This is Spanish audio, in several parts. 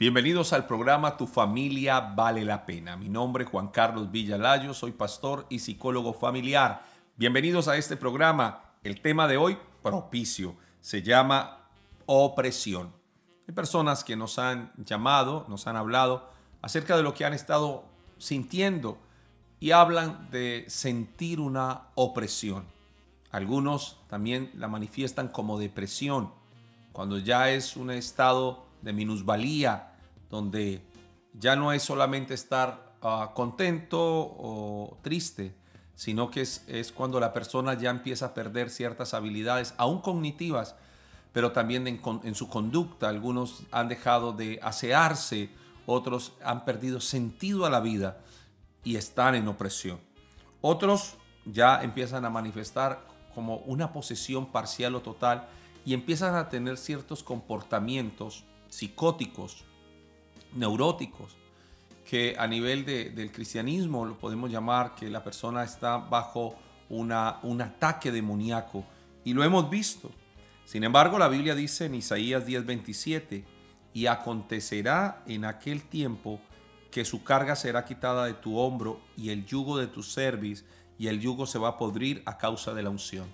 Bienvenidos al programa Tu familia vale la pena. Mi nombre es Juan Carlos Villalayo, soy pastor y psicólogo familiar. Bienvenidos a este programa. El tema de hoy, propicio, se llama opresión. Hay personas que nos han llamado, nos han hablado acerca de lo que han estado sintiendo y hablan de sentir una opresión. Algunos también la manifiestan como depresión, cuando ya es un estado de minusvalía, donde ya no es solamente estar ah, contento o triste, sino que es, cuando la persona ya empieza a perder ciertas habilidades, aún cognitivas, pero también en, en su conducta. Algunos han dejado de asearse, otros han perdido sentido a la vida y están en opresión. Otros ya empiezan a manifestar como una posesión parcial o total y empiezan a tener ciertos comportamientos psicóticos, neuróticos, que a nivel del cristianismo lo podemos llamar que la persona está bajo una, un ataque demoníaco. Y lo hemos visto. Sin embargo, la Biblia dice en Isaías 10:27, y acontecerá en aquel tiempo que su carga será quitada de tu hombro y el yugo de tu cerviz, y el yugo se va a podrir a causa de la unción.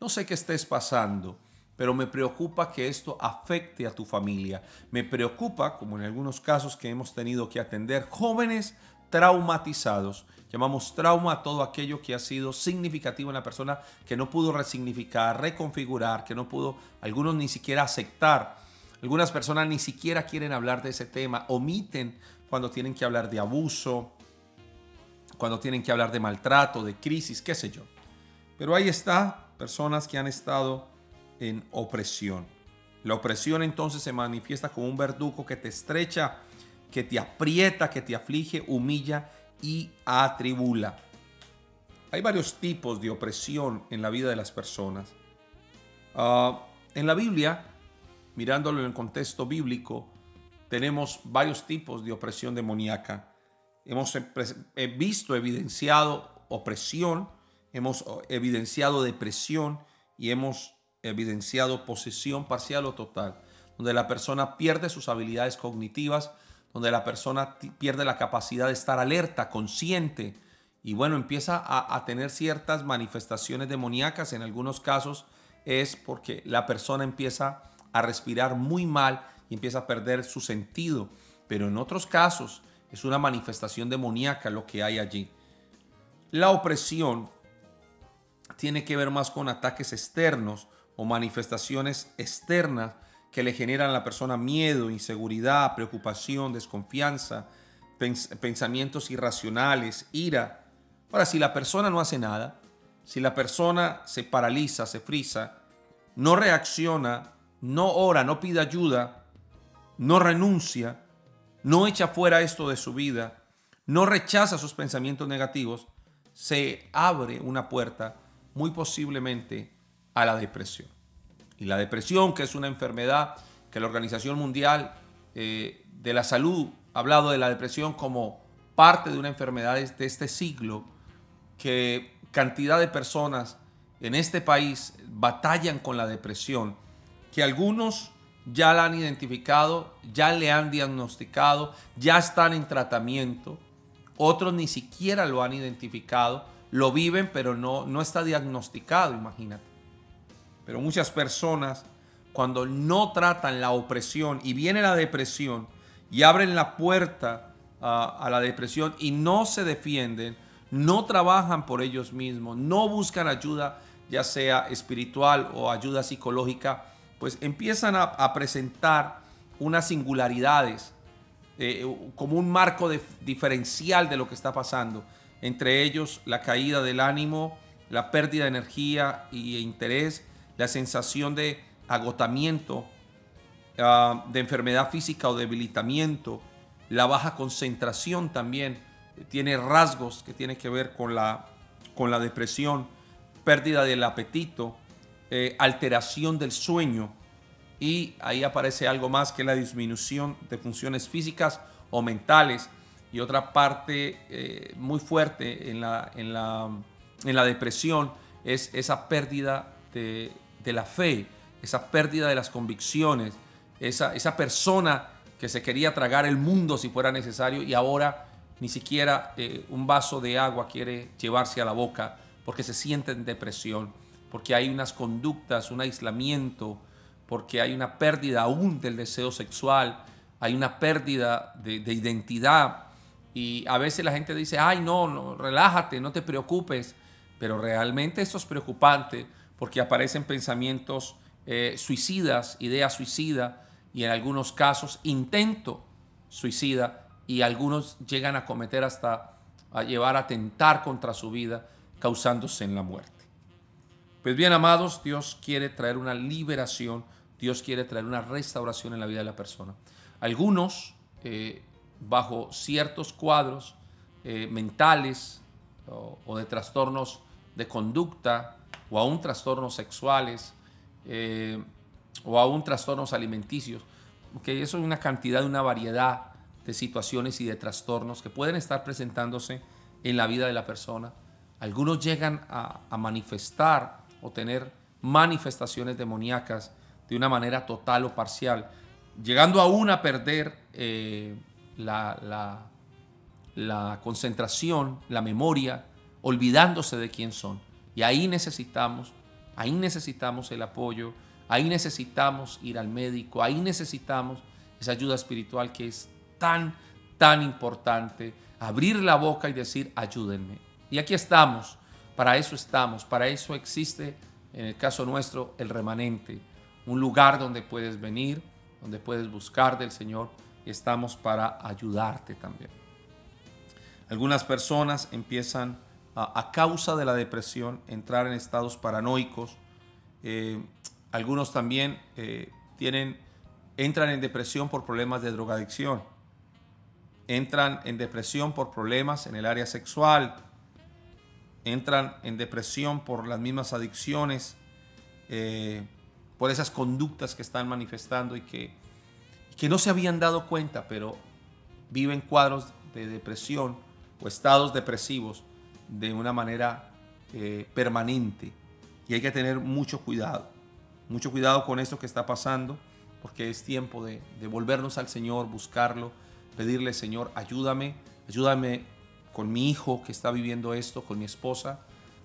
No sé qué estés pasando, pero me preocupa que esto afecte a tu familia. Me preocupa, como en algunos casos que hemos tenido que atender, jóvenes traumatizados. Llamamos trauma a todo aquello que ha sido significativo en la persona, que no pudo resignificar, reconfigurar, que no pudo, algunos ni siquiera aceptar. Algunas personas ni siquiera quieren hablar de ese tema, omiten cuando tienen que hablar de abuso, cuando tienen que hablar de maltrato, de crisis, qué sé yo. Pero ahí está, personas que han estado en opresión. La opresión entonces se manifiesta como un verdugo que te estrecha, que te aprieta, que te aflige, humilla y atribula. Hay varios tipos de opresión en la vida de las personas. Ah, en la Biblia, mirándolo en el contexto bíblico, tenemos varios tipos de opresión demoníaca. Hemos visto evidenciado opresión, hemos evidenciado depresión y hemos evidenciado posesión parcial o total, donde la persona pierde sus habilidades cognitivas, donde la persona pierde la capacidad de estar alerta, consciente, y bueno, empieza a, tener ciertas manifestaciones demoníacas. En algunos casos es porque la persona empieza a respirar muy mal y empieza a perder su sentido. Pero en otros casos es una manifestación demoníaca lo que hay allí. La opresión tiene que ver más con ataques externos o manifestaciones externas que le generan a la persona miedo, inseguridad, preocupación, desconfianza, pensamientos irracionales, ira. Ahora, si la persona no hace nada, si la persona se paraliza, se frisa, no reacciona, no ora, no pide ayuda, no renuncia, no echa fuera esto de su vida, no rechaza sus pensamientos negativos, se abre una puerta muy posiblemente a la depresión. Y la depresión, que es una enfermedad que la Organización Mundial eh, de la Salud ha hablado de la depresión como parte de una enfermedad de este siglo, que cantidad de personas en este país batallan con la depresión, que algunos ya la han identificado, ya le han diagnosticado, ya están en tratamiento, otros ni siquiera lo han identificado, lo viven, pero no, no está diagnosticado, imagínate. Pero muchas personas, cuando no tratan la opresión y viene la depresión y abren la puerta a, la depresión y no se defienden, no trabajan por ellos mismos, no buscan ayuda, ya sea espiritual o ayuda psicológica, pues empiezan a, presentar unas singularidades eh, como un marco diferencial de lo que está pasando. Entre ellos la caída del ánimo, la pérdida de energía y interés, la sensación de agotamiento, ah, de enfermedad física o debilitamiento, la baja concentración también tiene rasgos que tienen que ver con la, con la depresión, pérdida del apetito, eh, alteración del sueño y ahí aparece algo más que la disminución de funciones físicas o mentales. Y otra parte eh, muy fuerte en la, en, la, en la depresión es esa pérdida de, de la fe, esa pérdida de las convicciones, esa, esa persona que se quería tragar el mundo si fuera necesario y ahora ni siquiera eh, un vaso de agua quiere llevarse a la boca porque se siente en depresión, porque hay unas conductas, un aislamiento, porque hay una pérdida aún del deseo sexual, hay una pérdida de, identidad. Y a veces la gente dice, ay no, no, relájate, no te preocupes, pero realmente esto es preocupante porque aparecen pensamientos eh, suicidas, ideas suicidas y en algunos casos intento suicida y algunos llegan a cometer hasta a llevar a tentar contra su vida causándose en la muerte. Pues bien, amados, Dios quiere traer una liberación, Dios quiere traer una restauración en la vida de la persona. Algunos, eh, bajo ciertos cuadros eh, mentales o, de trastornos de conducta o aún trastornos sexuales eh, o aún trastornos alimenticios, que eso es una cantidad, una variedad de situaciones y de trastornos que pueden estar presentándose en la vida de la persona. Algunos llegan a, manifestar o tener manifestaciones demoníacas de una manera total o parcial, llegando aún a perder eh, la, la concentración, la memoria, olvidándose de quién son. Y ahí necesitamos, ahí necesitamos el apoyo, ahí necesitamos ir al médico, ahí necesitamos esa ayuda espiritual que es tan, tan importante, abrir la boca y decir, ayúdenme. Y aquí estamos, para eso estamos, para eso existe, en el caso nuestro, el remanente, un lugar donde puedes venir, donde puedes buscar del Señor, y estamos para ayudarte también. Algunas personas empiezan a, causa de la depresión entrar en estados paranoicos, eh, algunos también eh, tienen, entran en depresión por problemas de drogadicción. Entran en depresión por problemas en el área sexual, entran en depresión por las mismas adicciones, eh, por esas conductas que están manifestando y que, que no se habían dado cuenta, pero viven cuadros de depresión o estados depresivos de una manera eh, permanente. Y hay que tener mucho cuidado, mucho cuidado con esto que está pasando, porque es tiempo de, de volvernos al Señor, buscarlo pedirle, Señor, ayúdame, ayúdame con mi hijo que está viviendo esto, con mi esposa,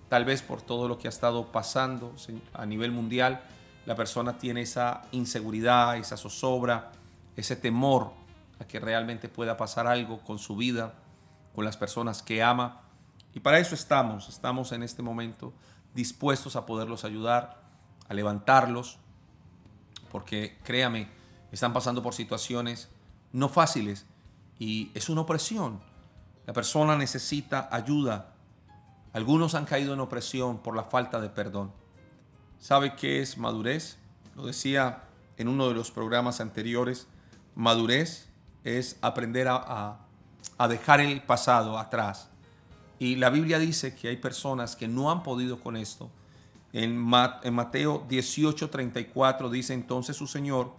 tal vez por todo lo que ha estado pasando a nivel mundial, la persona tiene esa inseguridad, esa zozobra, ese temor a que realmente pueda pasar algo con su vida, con las personas que ama. Y para eso estamos, estamos en este momento dispuestos a poderlos ayudar, a levantarlos, porque créame, están pasando por situaciones no fáciles, y es una opresión. La persona necesita ayuda. Algunos han caído en opresión por la falta de perdón. ¿Sabe qué es madurez? Lo decía en uno de los programas anteriores. Madurez es aprender a, dejar el pasado atrás. Y la Biblia dice que hay personas que no han podido con esto. En, Mateo 18:34 dice entonces su Señor,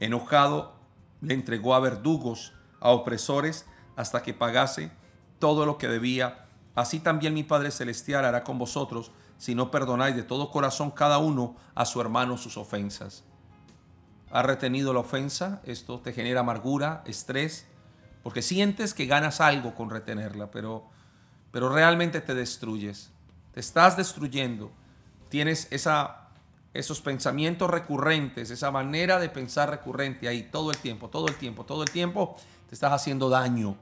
enojado, le entregó a verdugos a opresores hasta que pagase todo lo que debía. Así también mi Padre Celestial hará con vosotros si no perdonáis de todo corazón cada uno a su hermano sus ofensas. ¿Has retenido la ofensa? Esto te genera amargura, estrés, porque sientes que ganas algo con retenerla, pero, pero realmente te destruyes. Te estás destruyendo. Tienes esos pensamientos recurrentes, esa manera de pensar recurrente ahí todo el tiempo, todo el tiempo, todo el tiempo, te estás haciendo daño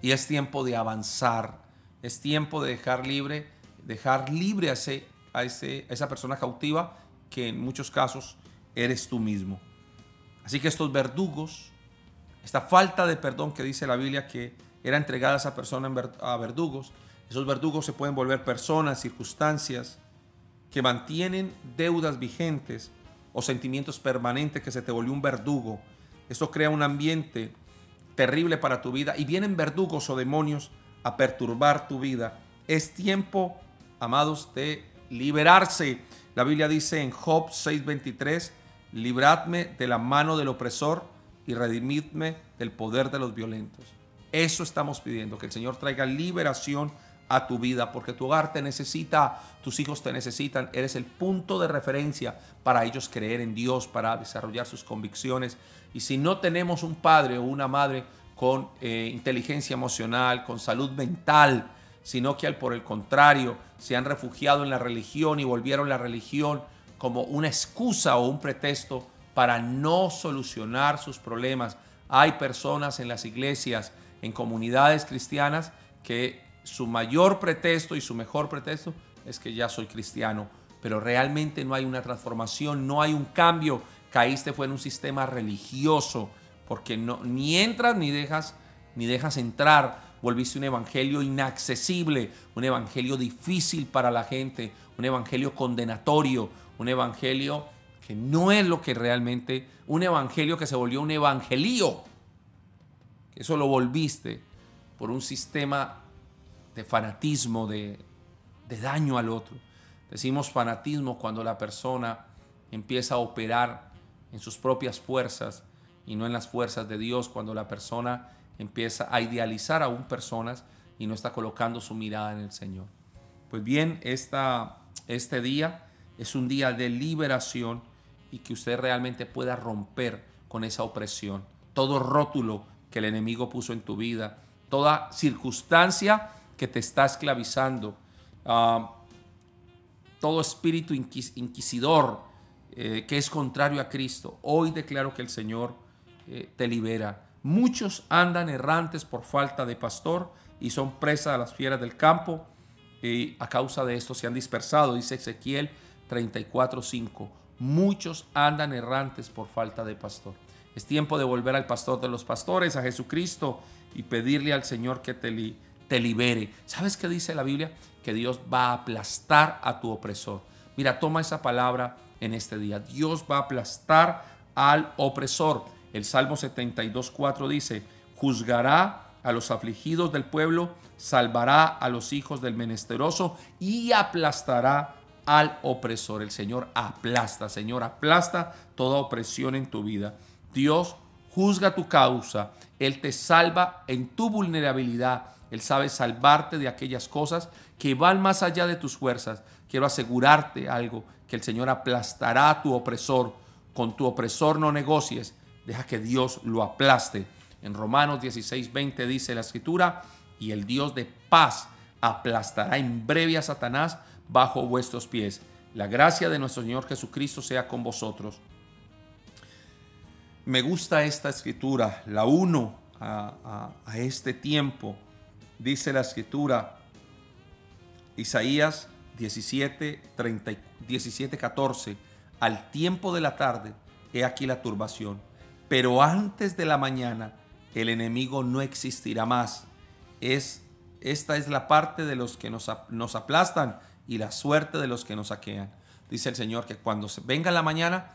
y es tiempo de avanzar, es tiempo de dejar libre, dejar libre a, ese, a, ese, esa persona cautiva que en muchos casos eres tú mismo. Así que estos verdugos, esta falta de perdón que dice la Biblia que era entregada esa persona a verdugos, esos verdugos se pueden volver personas, circunstancias que mantienen deudas vigentes o sentimientos permanentes que se te volvió un verdugo. Esto crea un ambiente terrible para tu vida y vienen verdugos o demonios a perturbar tu vida. Es tiempo, amados, de liberarse. La Biblia dice en Job 6:23, libradme de la mano del opresor y redimidme del poder de los violentos. Eso estamos pidiendo, que el Señor traiga liberación a tu vida, porque tu hogar te necesita, tus hijos te necesitan, eres el punto de referencia para ellos creer en Dios, para desarrollar sus convicciones. Y si no tenemos un padre o una madre con eh, inteligencia emocional, con salud mental, sino que al por el contrario se han refugiado en la religión y volvieron la religión como una excusa o un pretexto para no solucionar sus problemas. Hay personas en las iglesias, en comunidades cristianas, que su mayor pretexto y su mejor pretexto es que ya soy cristiano, pero realmente no hay una transformación, no hay un cambio. Caíste fue en un sistema religioso, porque no, ni entras ni dejas, ni dejas entrar. Volviste un evangelio inaccesible, un evangelio difícil para la gente, un evangelio condenatorio, un evangelio que no es lo que realmente, un evangelio que se volvió un evangelío. Eso lo volviste por un sistema de fanatismo, de, daño al otro. Decimos fanatismo cuando la persona empieza a operar en sus propias fuerzas y no en las fuerzas de Dios, cuando la persona empieza a idealizar aún personas y no está colocando su mirada en el Señor. Pues bien, esta, este día es un día de liberación y que usted realmente pueda romper con esa opresión. Todo rótulo que el enemigo puso en tu vida, toda circunstancia que te está esclavizando, ah, todo espíritu inquisidor eh, que es contrario a Cristo. Hoy declaro que el Señor eh, te libera. Muchos andan errantes por falta de pastor y son presa de las fieras del campo y a causa de esto se han dispersado, dice Ezequiel 34:5. Muchos andan errantes por falta de pastor. Es tiempo de volver al pastor de los pastores, a Jesucristo, y pedirle al Señor que te, te libere. ¿Sabes qué dice la Biblia? Que Dios va a aplastar a tu opresor. Mira, toma esa palabra en este día. Dios va a aplastar al opresor. El Salmo 72.4 dice, juzgará a los afligidos del pueblo, salvará a los hijos del menesteroso y aplastará al opresor. El Señor aplasta, Señor, aplasta toda opresión en tu vida. Dios juzga tu causa, Él te salva en tu vulnerabilidad él sabe salvarte de aquellas cosas que van más allá de tus fuerzas. Quiero asegurarte algo, que el Señor aplastará a tu opresor. Con tu opresor no negocies, deja que Dios lo aplaste. En Romanos 16, 20 dice la escritura, y el Dios de paz aplastará en breve a Satanás bajo vuestros pies. La gracia de nuestro Señor Jesucristo sea con vosotros. Me gusta esta escritura, la uno a, este tiempo dice la escritura, Isaías 17, 17, 14, al tiempo de la tarde, he aquí la turbación, pero antes de la mañana el enemigo no existirá más. Es, esta es la parte de los que nos, nos aplastan y la suerte de los que nos saquean. Dice el Señor que cuando venga la mañana,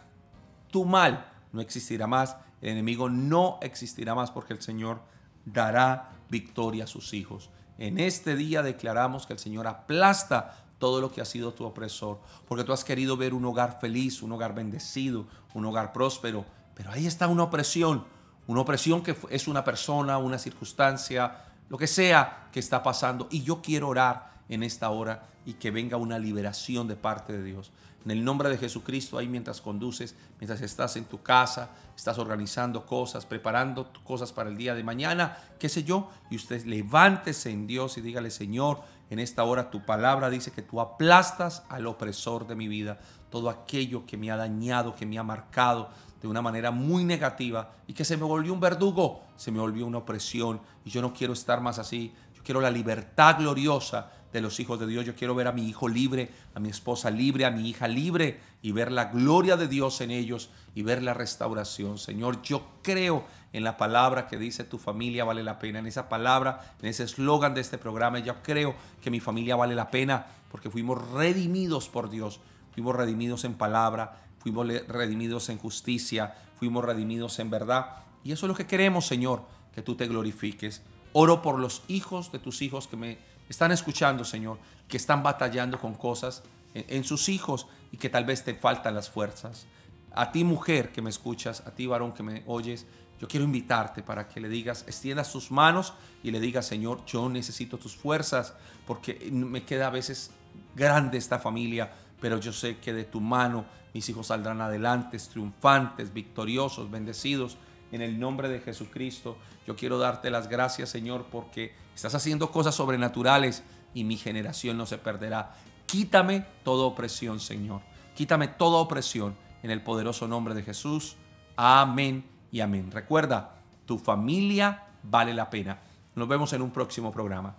tu mal no existirá más, el enemigo no existirá más porque el Señor dará victoria a sus hijos. En este día declaramos que el Señor aplasta todo lo que ha sido tu opresor, porque tú has querido ver un hogar feliz, un hogar bendecido, un hogar próspero, pero ahí está una opresión, una opresión que es una persona, una circunstancia, lo que sea que está pasando. Y yo quiero orar en esta hora y que venga una liberación de parte de Dios. En el nombre de Jesucristo, ahí mientras conduces, mientras estás en tu casa, estás organizando cosas, preparando cosas para el día de mañana, qué sé yo, y usted levántese en Dios y dígale, Señor, en esta hora tu palabra dice que tú aplastas al opresor de mi vida, todo aquello que me ha dañado, que me ha marcado de una manera muy negativa y que se me volvió un verdugo, se me volvió una opresión. Y yo no quiero estar más así, quiero la libertad gloriosa de los hijos de Dios. Yo quiero ver a mi hijo libre, a mi esposa libre, a mi hija libre y ver la gloria de Dios en ellos y ver la restauración. Señor, yo creo en la palabra que dice tu familia vale la pena, en esa palabra, en ese eslogan de este programa. Yo creo que mi familia vale la pena porque fuimos redimidos por Dios, fuimos redimidos en palabra, fuimos redimidos en justicia, fuimos redimidos en verdad. Y eso es lo que queremos, Señor, que tú te glorifiques. Oro por los hijos de tus hijos que me están escuchando, Señor, que están batallando con cosas en, sus hijos y que tal vez te faltan las fuerzas. A ti mujer que me escuchas, a ti varón que me oyes, Yo quiero invitarte para que le digas, extiendas tus manos y le digas, Señor, yo necesito tus fuerzas porque me queda a veces grande esta familia, pero yo sé que de tu mano mis hijos saldrán adelante, triunfantes, victoriosos, bendecidos. En el nombre de Jesucristo, yo quiero darte las gracias, Señor, porque estás haciendo cosas sobrenaturales y mi generación no se perderá. Quítame toda opresión, Señor. Quítame toda opresión en el poderoso nombre de Jesús. Amén y amén. Recuerda, tu familia vale la pena. Nos vemos en un próximo programa.